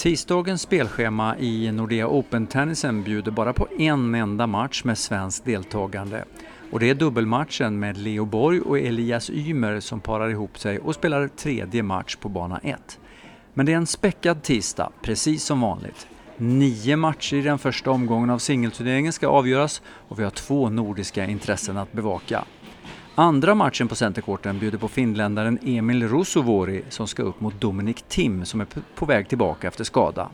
Tisdagens spelschema i Nordea Open-tennisen bjuder bara på en enda match med svenskt deltagande. Och det är dubbelmatchen med Leo Borg och Elias Ymer som parar ihop sig och spelar tredje match på bana 1. Men det är en späckad tisdag, precis som vanligt. Nio matcher i den första omgången av singelturneringen ska avgöras och vi har två nordiska intressen att bevaka. Andra matchen på centerkorten bjuder på finländaren Emil Rusovori som ska upp mot Dominic Thiem som är på väg tillbaka efter skada.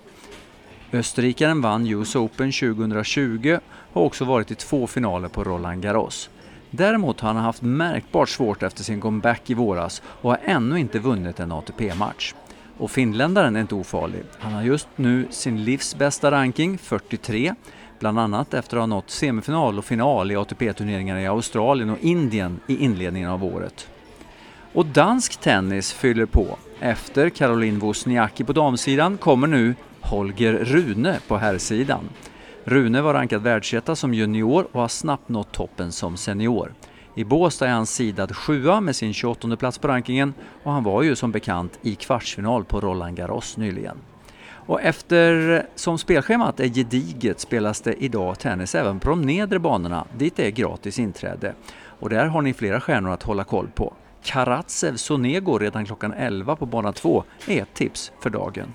Österrikaren vann US Open 2020 och har också varit i två finaler på Roland Garros. Däremot har han haft märkbart svårt efter sin comeback i våras och har ännu inte vunnit en ATP-match. Och finländaren är inte ofarlig. Han har just nu sin livs bästa ranking, 43, bland annat efter att ha nått semifinal och final i ATP-turneringar i Australien och Indien i inledningen av året. Och dansk tennis fyller på. Efter Caroline Wozniacki på damsidan kommer nu Holger Rune på herrsidan. Rune var rankad världsetta som junior och har snabbt nått toppen som senior. I Båstad är han sidad sjua med sin 28 plats på rankingen och han var ju som bekant i kvartsfinal på Roland Garros nyligen. Och eftersom spelschemat är gediget spelas det idag tennis även på de nedre banorna dit det är gratis inträde. Och där har ni flera stjärnor att hålla koll på. Karatsev Sonego redan klockan 11 på bana 2 är ett tips för dagen.